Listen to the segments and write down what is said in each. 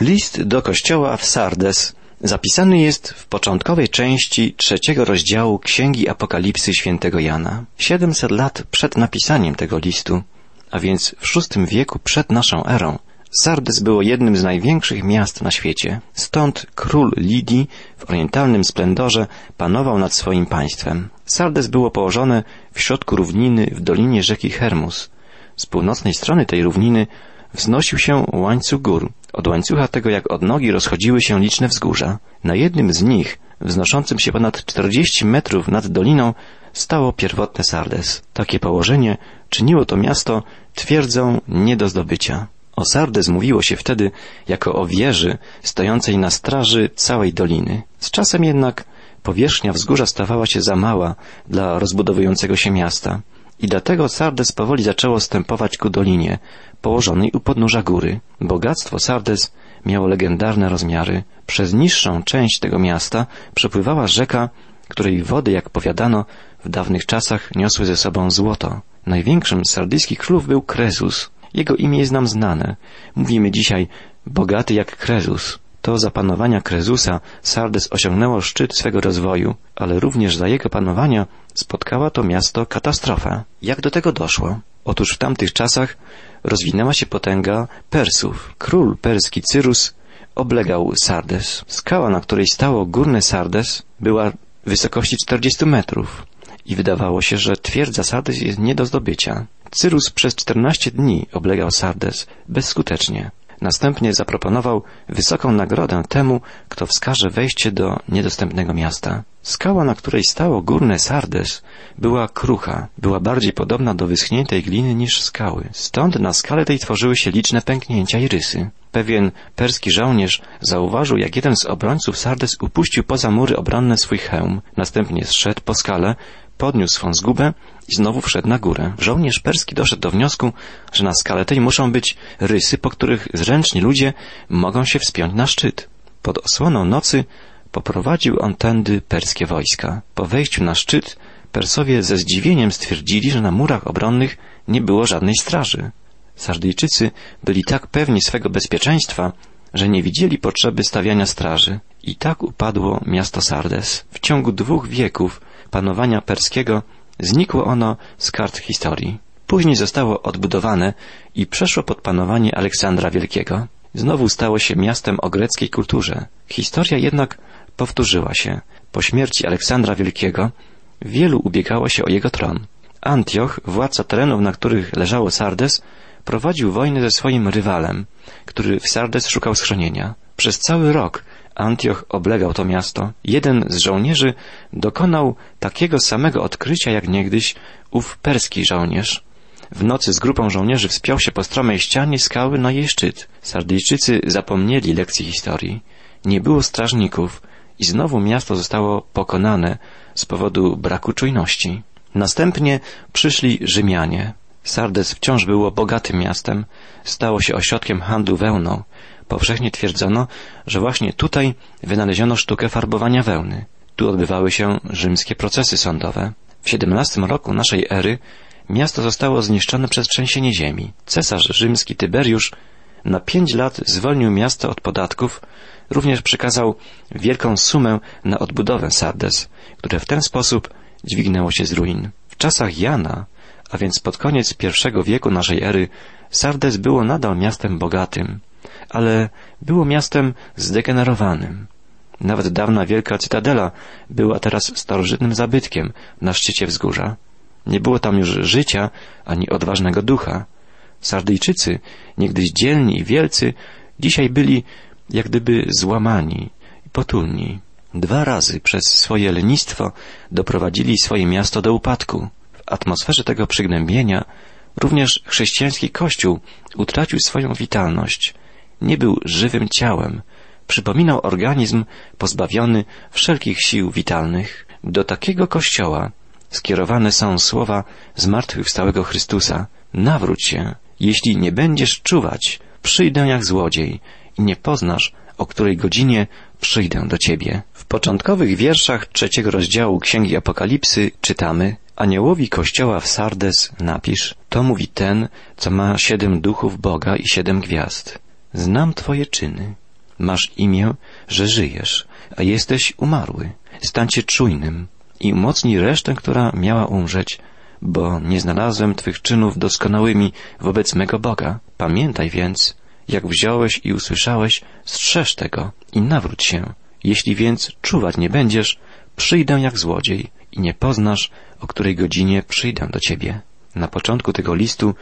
List do kościoła w Sardes zapisany jest w początkowej części trzeciego rozdziału Księgi Apokalipsy świętego Jana. 700 lat przed napisaniem tego listu, a więc w VI wieku przed naszą erą, Sardes było jednym z największych miast na świecie. Stąd król Lidii w orientalnym splendorze panował nad swoim państwem. Sardes było położone w środku równiny w dolinie rzeki Hermus. Z północnej strony tej równiny wznosił się łańcuch gór. Od łańcucha tego jak od nogi rozchodziły się liczne wzgórza. Na jednym z nich, wznoszącym się ponad 40 metrów nad doliną, stało pierwotne Sardes. Takie położenie czyniło to miasto twierdzą nie do zdobycia. O Sardes mówiło się wtedy jako o wieży stojącej na straży całej doliny. Z czasem jednak powierzchnia wzgórza stawała się za mała dla rozbudowującego się miasta i dlatego Sardes powoli zaczęło stępować ku dolinie, położonej u podnóża góry. Bogactwo Sardes miało legendarne rozmiary. Przez niższą część tego miasta przepływała rzeka, której wody, jak powiadano, w dawnych czasach niosły ze sobą złoto. Największym z sardyjskich królów był Krezus. Jego imię jest nam znane. Mówimy dzisiaj bogaty jak Krezus. To za panowania Krezusa Sardes osiągnęło szczyt swego rozwoju, ale również za jego panowania spotkała to miasto katastrofa. Jak do tego doszło? Otóż w tamtych czasach rozwinęła się potęga Persów. Król perski Cyrus oblegał Sardes. Skała, na której stało górne Sardes, była wysokości 40 metrów i wydawało się, że twierdza Sardes jest nie do zdobycia. Cyrus przez 14 dni oblegał Sardes bezskutecznie. Następnie zaproponował wysoką nagrodę temu, kto wskaże wejście do niedostępnego miasta. Skała, na której stało górne Sardes, była krucha, była bardziej podobna do wyschniętej gliny niż skały. Stąd na skale tej tworzyły się liczne pęknięcia i rysy. Pewien perski żołnierz zauważył, jak jeden z obrońców Sardes upuścił poza mury obronne swój hełm. Następnie zszedł po skale, podniósł swą zgubę i znowu wszedł na górę. Żołnierz perski doszedł do wniosku, że na skale tej muszą być rysy, po których zręczni ludzie mogą się wspiąć na szczyt. Pod osłoną nocy poprowadził on tędy perskie wojska. Po wejściu na szczyt Persowie ze zdziwieniem stwierdzili, że na murach obronnych nie było żadnej straży. Sardyjczycy byli tak pewni swego bezpieczeństwa, że nie widzieli potrzeby stawiania straży. I tak upadło miasto Sardes. W ciągu dwóch wieków panowania perskiego znikło ono z kart historii. Później zostało odbudowane i przeszło pod panowanie Aleksandra Wielkiego. Znowu stało się miastem o greckiej kulturze. Historia jednak powtórzyła się. Po śmierci Aleksandra Wielkiego wielu ubiegało się o jego tron. Antioch, władca terenów, na których leżało Sardes, prowadził wojnę ze swoim rywalem, który w Sardes szukał schronienia. Przez cały rok Antioch oblegał to miasto. Jeden z żołnierzy dokonał takiego samego odkrycia jak niegdyś ów perski żołnierz. W nocy z grupą żołnierzy wspiął się po stromej ścianie skały na jej szczyt. Sardyjczycy zapomnieli lekcji historii. Nie było strażników i znowu miasto zostało pokonane z powodu braku czujności. Następnie przyszli Rzymianie. Sardes wciąż było bogatym miastem, stało się ośrodkiem handlu wełną. Powszechnie twierdzono, że właśnie tutaj wynaleziono sztukę farbowania wełny. Tu odbywały się rzymskie procesy sądowe. W XVII roku naszej ery miasto zostało zniszczone przez trzęsienie ziemi. Cesarz rzymski Tyberiusz na pięć lat zwolnił miasto od podatków, również przekazał wielką sumę na odbudowę Sardes, które w ten sposób dźwignęło się z ruin. W czasach Jana, a więc pod koniec I wieku naszej ery, Sardes było nadal miastem bogatym, ale było miastem zdegenerowanym. Nawet dawna wielka cytadela była teraz starożytnym zabytkiem na szczycie wzgórza. Nie było tam już życia ani odważnego ducha. Sardyjczycy, niegdyś dzielni i wielcy, dzisiaj byli jak gdyby złamani i potulni. Dwa razy przez swoje lenistwo doprowadzili swoje miasto do upadku. W atmosferze tego przygnębienia również chrześcijański kościół utracił swoją witalność. Nie był żywym ciałem, przypominał organizm pozbawiony wszelkich sił witalnych. Do takiego kościoła skierowane są słowa zmartwychwstałego Chrystusa. Nawróć się, jeśli nie będziesz czuwać, przyjdę jak złodziej i nie poznasz, o której godzinie przyjdę do ciebie. W początkowych wierszach trzeciego rozdziału Księgi Apokalipsy czytamy Aniołowi kościoła w Sardes napisz, to mówi ten, co ma siedem duchów Boga i siedem gwiazd. Znam twoje czyny. Masz imię, że żyjesz, a jesteś umarły. Stańcie czujnym i umocnij resztę, która miała umrzeć, bo nie znalazłem Twych czynów doskonałymi wobec mego Boga. Pamiętaj więc, jak wziąłeś i usłyszałeś, strzeż tego i nawróć się. Jeśli więc czuwać nie będziesz, przyjdę jak złodziej i nie poznasz, o której godzinie przyjdę do Ciebie. Na początku tego listu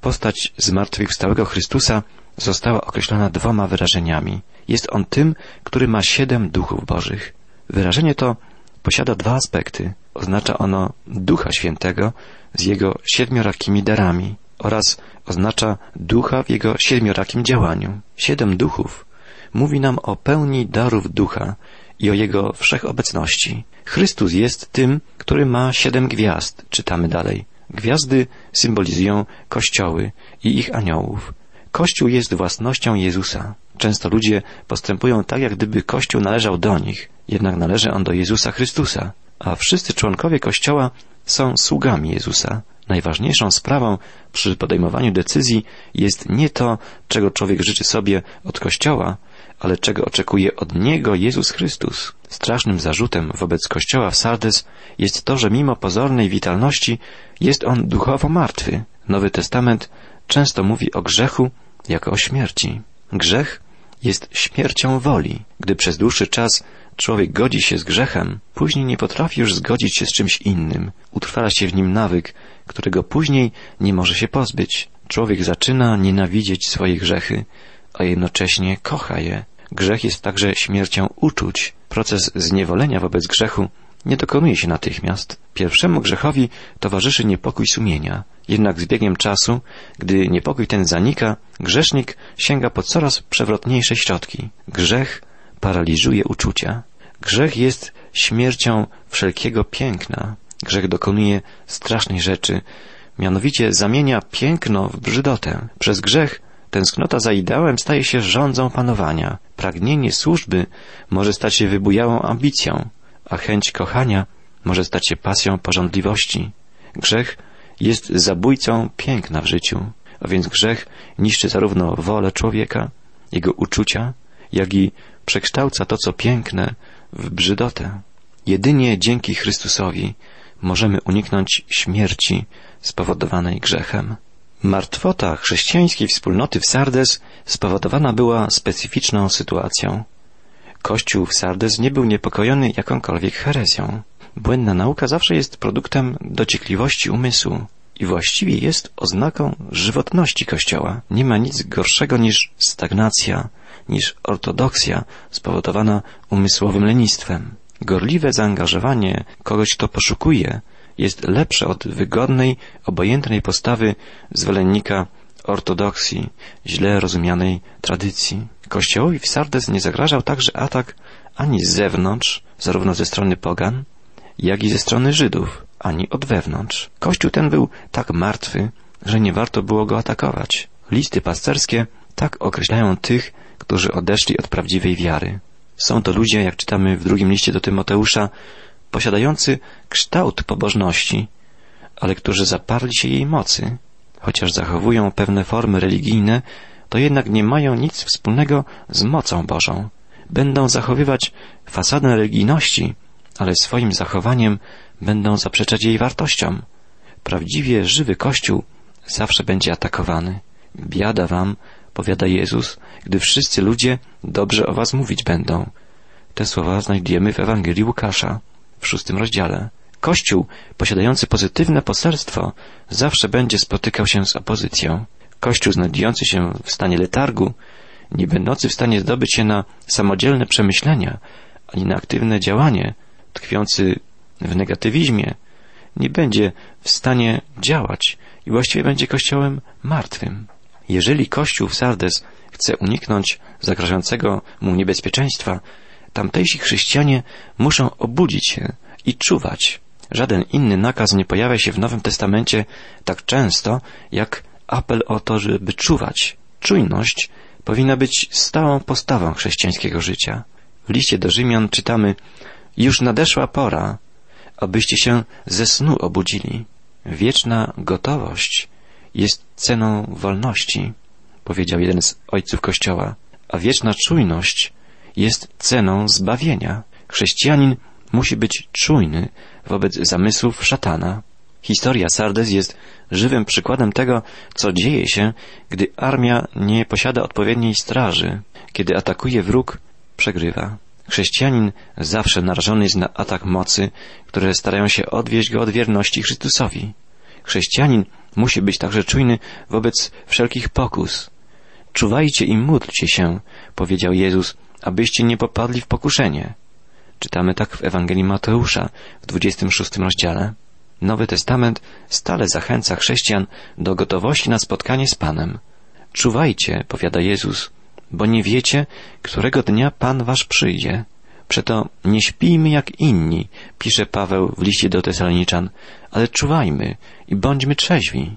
postać zmartwychwstałego Chrystusa została określona dwoma wyrażeniami. Jest on tym, który ma siedem duchów bożych. Wyrażenie to posiada dwa aspekty. Oznacza ono Ducha Świętego z jego siedmiorakimi darami oraz oznacza ducha w jego siedmiorakim działaniu. Siedem duchów mówi nam o pełni darów ducha i o jego wszechobecności. Chrystus jest tym, który ma siedem gwiazd, czytamy dalej. Gwiazdy symbolizują kościoły i ich aniołów. Kościół jest własnością Jezusa. Często ludzie postępują tak, jak gdyby Kościół należał do nich, jednak należy on do Jezusa Chrystusa, a wszyscy członkowie Kościoła są sługami Jezusa. Najważniejszą sprawą przy podejmowaniu decyzji jest nie to, czego człowiek życzy sobie od Kościoła, ale czego oczekuje od Niego Jezus Chrystus. Strasznym zarzutem wobec Kościoła w Sardes jest to, że mimo pozornej witalności jest on duchowo martwy. Nowy Testament często mówi o grzechu jako o śmierci. Grzech jest śmiercią woli. Gdy przez dłuższy czas człowiek godzi się z grzechem, później nie potrafi już zgodzić się z czymś innym. Utrwala się w nim nawyk, którego później nie może się pozbyć. Człowiek zaczyna nienawidzieć swoje grzechy, a jednocześnie kocha je. Grzech jest także śmiercią uczuć. Proces zniewolenia wobec grzechu nie dokonuje się natychmiast. Pierwszemu grzechowi towarzyszy niepokój sumienia. Jednak z biegiem czasu, gdy niepokój ten zanika, grzesznik sięga po coraz przewrotniejsze środki. Grzech paraliżuje uczucia. Grzech jest śmiercią wszelkiego piękna. Grzech dokonuje strasznej rzeczy, mianowicie zamienia piękno w brzydotę. Przez grzech tęsknota za ideałem staje się rządzą panowania. Pragnienie służby może stać się wybujałą ambicją, a chęć kochania może stać się pasją porządliwości. Grzech jest zabójcą piękna w życiu, a więc grzech niszczy zarówno wolę człowieka, jego uczucia, jak i przekształca to, co piękne, w brzydotę. Jedynie dzięki Chrystusowi możemy uniknąć śmierci spowodowanej grzechem. Martwota chrześcijańskiej wspólnoty w Sardes spowodowana była specyficzną sytuacją. Kościół w Sardes nie był niepokojony jakąkolwiek herezją. Błędna nauka zawsze jest produktem dociekliwości umysłu i właściwie jest oznaką żywotności Kościoła. Nie ma nic gorszego niż stagnacja, niż ortodoksja spowodowana umysłowym lenistwem. Gorliwe zaangażowanie kogoś, kto poszukuje, jest lepsze od wygodnej, obojętnej postawy zwolennika ortodoksji, źle rozumianej tradycji. Kościołowi w Sardes nie zagrażał także atak ani z zewnątrz, zarówno ze strony pogan, jak i ze strony Żydów, ani od wewnątrz. Kościół ten był tak martwy, że nie warto było go atakować. Listy pasterskie tak określają tych, którzy odeszli od prawdziwej wiary. Są to ludzie, jak czytamy w drugim liście do Tymoteusza, posiadający kształt pobożności, ale którzy zaparli się jej mocy. Chociaż zachowują pewne formy religijne, to jednak nie mają nic wspólnego z mocą Bożą. Będą zachowywać fasadę religijności, ale swoim zachowaniem będą zaprzeczać jej wartościom. Prawdziwie żywy Kościół zawsze będzie atakowany. Biada wam, powiada Jezus, gdy wszyscy ludzie dobrze o was mówić będą. Te słowa znajdziemy w Ewangelii Łukasza w szóstym rozdziale. Kościół posiadający pozytywne poselstwo zawsze będzie spotykał się z opozycją. Kościół znajdujący się w stanie letargu, nie będący w stanie zdobyć się na samodzielne przemyślenia, ani na aktywne działanie, tkwiący w negatywizmie, nie będzie w stanie działać i właściwie będzie kościołem martwym. Jeżeli kościół w Sardes chce uniknąć zagrażającego mu niebezpieczeństwa, tamtejsi chrześcijanie muszą obudzić się i czuwać. Żaden inny nakaz nie pojawia się w Nowym Testamencie tak często, jak apel o to, żeby czuwać. Czujność powinna być stałą postawą chrześcijańskiego życia. W liście do Rzymian czytamy Już nadeszła pora, abyście się ze snu obudzili. Wieczna gotowość jest ceną wolności, powiedział jeden z ojców Kościoła a wieczna czujność jest ceną zbawienia. Chrześcijanin musi być czujny wobec zamysłów szatana. Historia Sardes jest żywym przykładem tego, co dzieje się, gdy armia nie posiada odpowiedniej straży. Kiedy atakuje wróg, przegrywa. Chrześcijanin zawsze narażony jest na atak mocy, które starają się odwieść go od wierności Chrystusowi. Chrześcijanin musi być także czujny wobec wszelkich pokus. Czuwajcie i módlcie się, powiedział Jezus, abyście nie popadli w pokuszenie. Czytamy tak w Ewangelii Mateusza w 26 rozdziale. Nowy Testament stale zachęca chrześcijan do gotowości na spotkanie z Panem. Czuwajcie, powiada Jezus, bo nie wiecie, którego dnia Pan wasz przyjdzie. Przeto nie śpijmy jak inni, pisze Paweł w liście do Tesaloniczan, ale czuwajmy i bądźmy trzeźwi.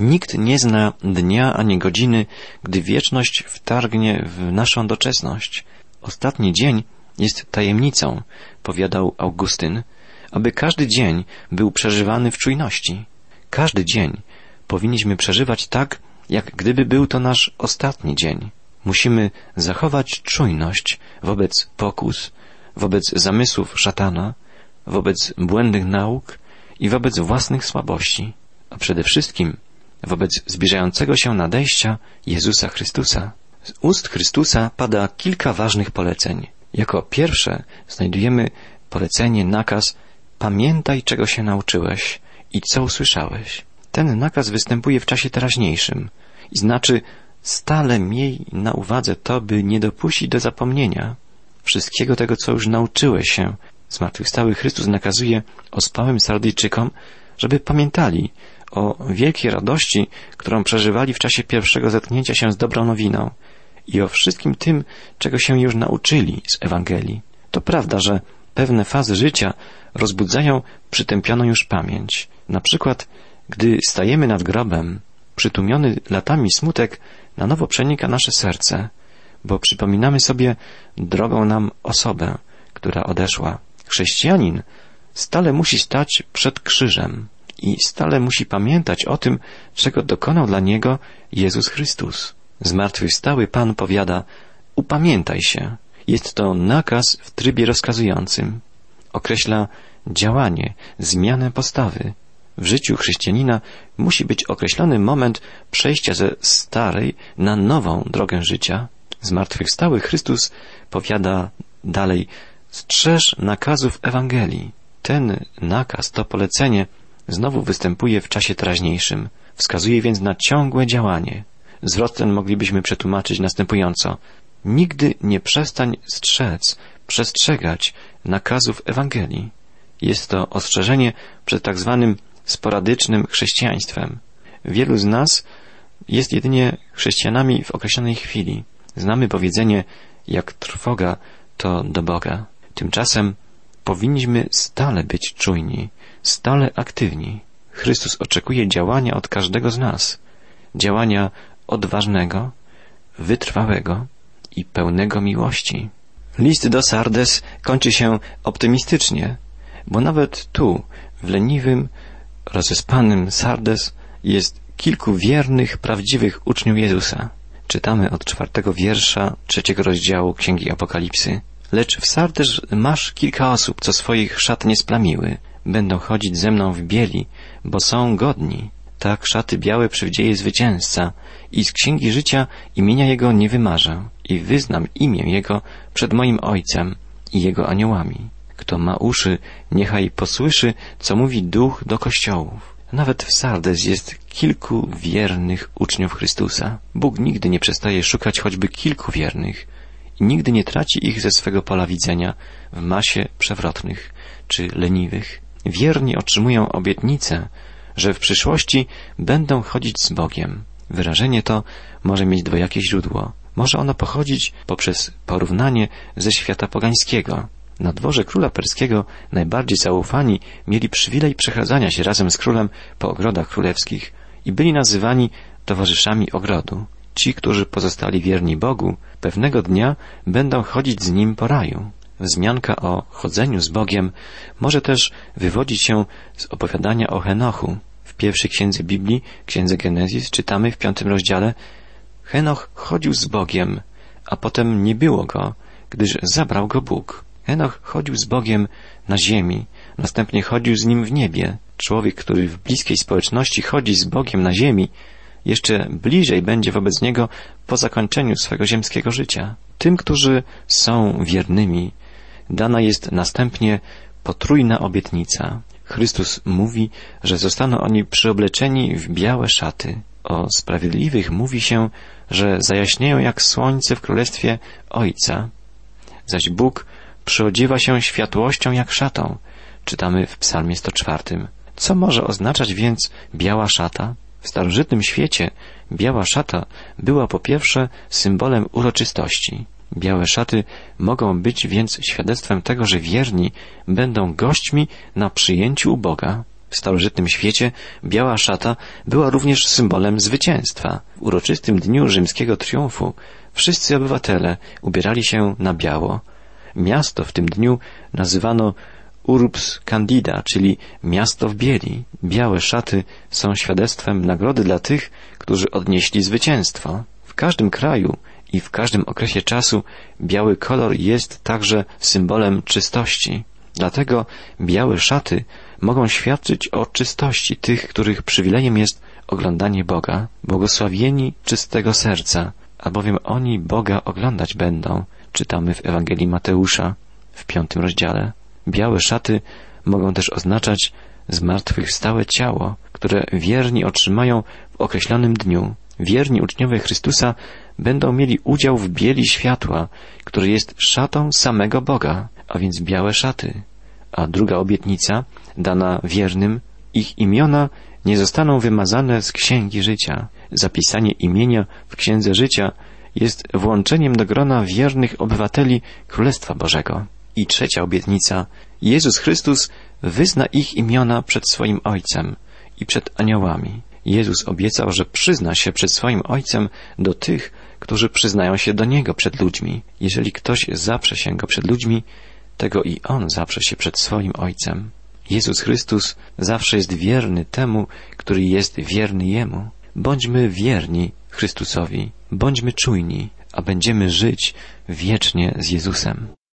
Nikt nie zna dnia ani godziny, gdy wieczność wtargnie w naszą doczesność. Ostatni dzień jest tajemnicą, powiadał Augustyn, aby każdy dzień był przeżywany w czujności. Każdy dzień powinniśmy przeżywać tak, jak gdyby był to nasz ostatni dzień. Musimy zachować czujność wobec pokus, wobec zamysłów szatana, wobec błędnych nauk i wobec własnych słabości, a przede wszystkim wobec zbliżającego się nadejścia Jezusa Chrystusa. Z ust Chrystusa pada kilka ważnych poleceń. Jako pierwsze znajdujemy polecenie, nakaz Pamiętaj, czego się nauczyłeś i co usłyszałeś. Ten nakaz występuje w czasie teraźniejszym i znaczy stale miej na uwadze to, by nie dopuścić do zapomnienia wszystkiego tego, co już nauczyłeś się. Zmartwychwstały Chrystus nakazuje ospałym Sardyjczykom, żeby pamiętali o wielkiej radości, którą przeżywali w czasie pierwszego zetknięcia się z dobrą nowiną i o wszystkim tym, czego się już nauczyli z Ewangelii. To prawda, że pewne fazy życia rozbudzają przytępioną już pamięć. Na przykład, gdy stajemy nad grobem, przytłumiony latami smutek na nowo przenika nasze serce, bo przypominamy sobie drogą nam osobę, która odeszła. Chrześcijanin stale musi stać przed krzyżem i stale musi pamiętać o tym, czego dokonał dla niego Jezus Chrystus. Zmartwychwstały Pan powiada, upamiętaj się. Jest to nakaz w trybie rozkazującym. Określa działanie, zmianę postawy. W życiu chrześcijanina musi być określony moment przejścia ze starej na nową drogę życia. Zmartwychwstały Chrystus powiada dalej, strzeż nakazów Ewangelii. Ten nakaz, to polecenie znowu występuje w czasie teraźniejszym. Wskazuje więc na ciągłe działanie. Zwrot ten moglibyśmy przetłumaczyć następująco. Nigdy nie przestań strzec, przestrzegać nakazów Ewangelii. Jest to ostrzeżenie przed tak zwanym sporadycznym chrześcijaństwem. Wielu z nas jest jedynie chrześcijanami w określonej chwili. Znamy powiedzenie, jak trwoga, to do Boga. Tymczasem powinniśmy stale być czujni, stale aktywni. Chrystus oczekuje działania od każdego z nas. Działania odważnego, wytrwałego i pełnego miłości. List do Sardes kończy się optymistycznie, bo nawet tu, w leniwym, rozespanym Sardes jest kilku wiernych, prawdziwych uczniów Jezusa. Czytamy od czwartego wiersza trzeciego rozdziału Księgi Apokalipsy. Lecz w Sardes masz kilka osób, co swoich szat nie splamiły. Będą chodzić ze mną w bieli, bo są godni. Tak szaty białe przywdzieje zwycięzca i z księgi życia imienia jego nie wymarzę i wyznam imię jego przed moim Ojcem i jego aniołami. Kto ma uszy, niechaj posłyszy, co mówi duch do kościołów. Nawet w Sardes jest kilku wiernych uczniów Chrystusa. Bóg nigdy nie przestaje szukać choćby kilku wiernych i nigdy nie traci ich ze swego pola widzenia w masie przewrotnych czy leniwych. Wierni otrzymują obietnicę, że w przyszłości będą chodzić z Bogiem. Wyrażenie to może mieć dwojakie źródło. Może ono pochodzić poprzez porównanie ze świata pogańskiego. Na dworze króla perskiego najbardziej zaufani mieli przywilej przechadzania się razem z królem po ogrodach królewskich i byli nazywani towarzyszami ogrodu. Ci, którzy pozostali wierni Bogu, pewnego dnia będą chodzić z Nim po raju. Wzmianka o chodzeniu z Bogiem może też wywodzić się z opowiadania o Henochu. W pierwszej księdze Biblii, księdze Genezis, czytamy w piątym rozdziale Henoch chodził z Bogiem, a potem nie było go, gdyż zabrał go Bóg. Enoch chodził z Bogiem na ziemi, następnie chodził z nim w niebie. Człowiek, który w bliskiej społeczności chodzi z Bogiem na ziemi, jeszcze bliżej będzie wobec niego po zakończeniu swego ziemskiego życia. Tym, którzy są wiernymi, dana jest następnie potrójna obietnica. Chrystus mówi, że zostaną oni przyobleczeni w białe szaty. O sprawiedliwych mówi się, że zajaśnieją jak słońce w królestwie Ojca. Zaś Bóg przyodziewa się światłością jak szatą. Czytamy w psalmie 104. Co może oznaczać więc biała szata? W starożytnym świecie biała szata była po pierwsze symbolem uroczystości. Białe szaty mogą być więc świadectwem tego, że wierni będą gośćmi na przyjęciu u Boga. W starożytnym świecie biała szata była również symbolem zwycięstwa. W uroczystym dniu rzymskiego triumfu wszyscy obywatele ubierali się na biało. Miasto w tym dniu nazywano Urbs Candida, czyli miasto w bieli. Białe szaty są świadectwem nagrody dla tych, którzy odnieśli zwycięstwo. W każdym kraju i w każdym okresie czasu biały kolor jest także symbolem czystości. Dlatego białe szaty mogą świadczyć o czystości tych, których przywilejem jest oglądanie Boga, błogosławieni czystego serca, albowiem oni Boga oglądać będą, czytamy w Ewangelii Mateusza w piątym rozdziale. Białe szaty mogą też oznaczać zmartwychwstałe ciało, które wierni otrzymają w określonym dniu. Wierni uczniowie Chrystusa będą mieli udział w bieli światła, który jest szatą samego Boga, a więc białe szaty. A druga obietnica, dana wiernym, ich imiona nie zostaną wymazane z księgi życia. Zapisanie imienia w księdze życia jest włączeniem do grona wiernych obywateli Królestwa Bożego. I trzecia obietnica. Jezus Chrystus wyzna ich imiona przed swoim Ojcem i przed aniołami. Jezus obiecał, że przyzna się przed swoim Ojcem do tych, którzy przyznają się do Niego przed ludźmi. Jeżeli ktoś zaprze się Go przed ludźmi, tego i On zaprze się przed swoim Ojcem. Jezus Chrystus zawsze jest wierny temu, który jest wierny Jemu. Bądźmy wierni Chrystusowi, bądźmy czujni, a będziemy żyć wiecznie z Jezusem.